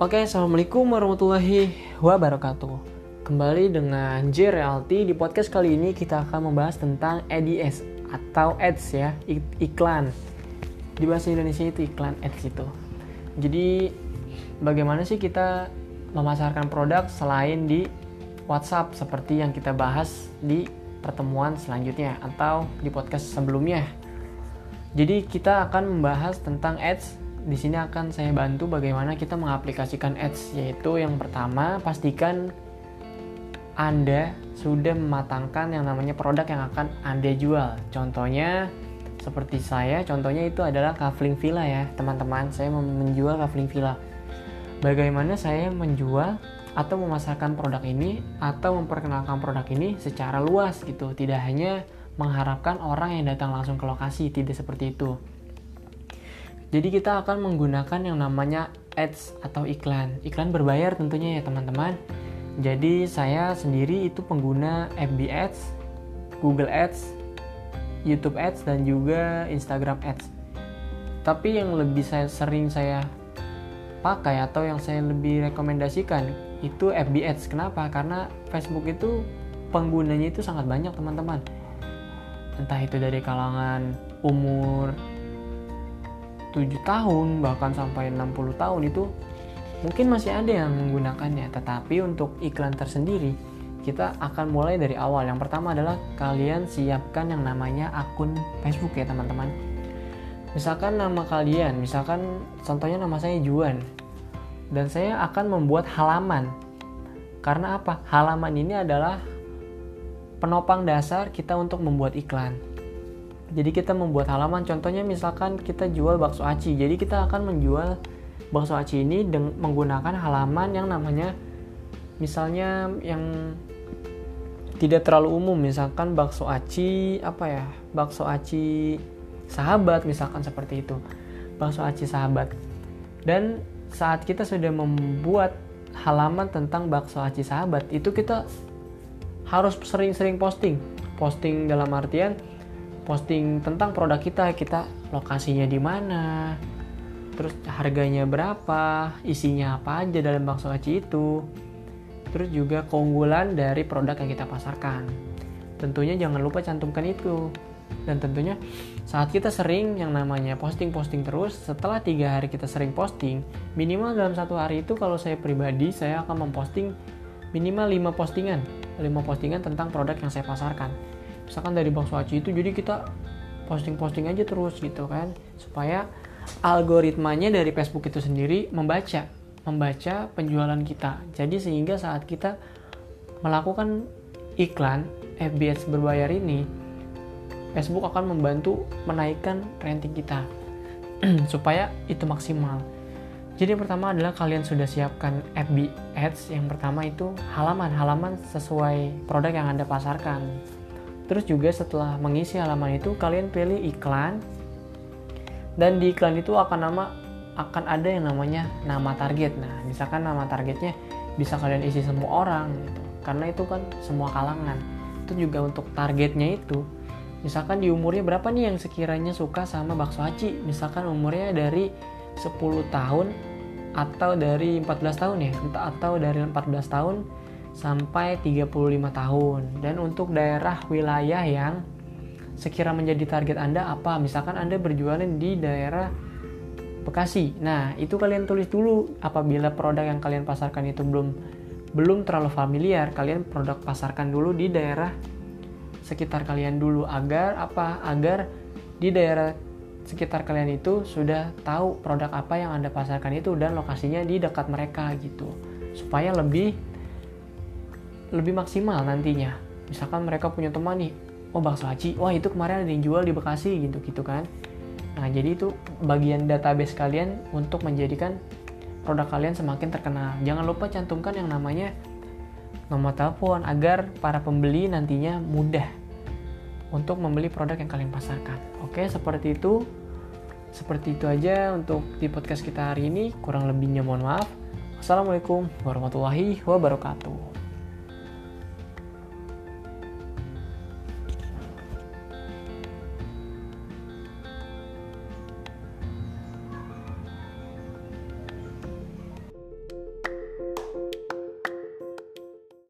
Oke, assalamualaikum warahmatullahi wabarakatuh. Kembali dengan J Realty di podcast kali ini kita akan membahas tentang ADS atau ads ya, iklan. Di bahasa Indonesia itu iklan ads itu. Jadi bagaimana sih kita memasarkan produk selain di WhatsApp seperti yang kita bahas di pertemuan selanjutnya atau di podcast sebelumnya. Jadi kita akan membahas tentang ads di sini akan saya bantu bagaimana kita mengaplikasikan ads yaitu yang pertama pastikan Anda sudah mematangkan yang namanya produk yang akan Anda jual. Contohnya seperti saya, contohnya itu adalah kafling villa ya, teman-teman. Saya menjual kafling villa. Bagaimana saya menjual atau memasarkan produk ini atau memperkenalkan produk ini secara luas gitu, tidak hanya mengharapkan orang yang datang langsung ke lokasi, tidak seperti itu. Jadi kita akan menggunakan yang namanya ads atau iklan. Iklan berbayar tentunya ya teman-teman. Jadi saya sendiri itu pengguna FB Ads, Google Ads, YouTube Ads dan juga Instagram Ads. Tapi yang lebih saya sering saya pakai atau yang saya lebih rekomendasikan itu FB Ads. Kenapa? Karena Facebook itu penggunanya itu sangat banyak teman-teman. Entah itu dari kalangan umur 7 tahun bahkan sampai 60 tahun itu mungkin masih ada yang menggunakannya. Tetapi untuk iklan tersendiri kita akan mulai dari awal. Yang pertama adalah kalian siapkan yang namanya akun Facebook ya teman-teman. Misalkan nama kalian misalkan contohnya nama saya Juan. Dan saya akan membuat halaman. Karena apa? Halaman ini adalah penopang dasar kita untuk membuat iklan jadi kita membuat halaman contohnya misalkan kita jual bakso aci. Jadi kita akan menjual bakso aci ini dengan menggunakan halaman yang namanya misalnya yang tidak terlalu umum misalkan bakso aci apa ya? Bakso aci sahabat misalkan seperti itu. Bakso aci sahabat. Dan saat kita sudah membuat halaman tentang bakso aci sahabat itu kita harus sering-sering posting. Posting dalam artian posting tentang produk kita kita lokasinya di mana terus harganya berapa isinya apa aja dalam bakso aci itu terus juga keunggulan dari produk yang kita pasarkan. Tentunya jangan lupa cantumkan itu. Dan tentunya saat kita sering yang namanya posting-posting terus setelah tiga hari kita sering posting minimal dalam satu hari itu kalau saya pribadi saya akan memposting minimal 5 postingan. 5 postingan tentang produk yang saya pasarkan misalkan dari Bang Suaci itu jadi kita posting-posting aja terus gitu kan supaya algoritmanya dari Facebook itu sendiri membaca membaca penjualan kita. Jadi sehingga saat kita melakukan iklan FBS berbayar ini Facebook akan membantu menaikkan ranking kita supaya itu maksimal. Jadi yang pertama adalah kalian sudah siapkan FB Ads. Yang pertama itu halaman halaman sesuai produk yang anda pasarkan Terus juga setelah mengisi halaman itu kalian pilih iklan dan di iklan itu akan nama akan ada yang namanya nama target. Nah, misalkan nama targetnya bisa kalian isi semua orang gitu. Karena itu kan semua kalangan. Itu juga untuk targetnya itu. Misalkan di umurnya berapa nih yang sekiranya suka sama bakso aci? Misalkan umurnya dari 10 tahun atau dari 14 tahun ya, atau dari 14 tahun sampai 35 tahun. Dan untuk daerah wilayah yang sekira menjadi target Anda apa? Misalkan Anda berjualan di daerah Bekasi. Nah, itu kalian tulis dulu apabila produk yang kalian pasarkan itu belum belum terlalu familiar, kalian produk pasarkan dulu di daerah sekitar kalian dulu agar apa? Agar di daerah sekitar kalian itu sudah tahu produk apa yang Anda pasarkan itu dan lokasinya di dekat mereka gitu. Supaya lebih lebih maksimal nantinya. Misalkan mereka punya teman nih oh bakso aci wah itu kemarin ada yang jual di Bekasi gitu gitu kan. Nah jadi itu bagian database kalian untuk menjadikan produk kalian semakin terkenal. Jangan lupa cantumkan yang namanya nomor telepon agar para pembeli nantinya mudah untuk membeli produk yang kalian pasarkan. Oke seperti itu. Seperti itu aja untuk di podcast kita hari ini. Kurang lebihnya mohon maaf. Assalamualaikum warahmatullahi wabarakatuh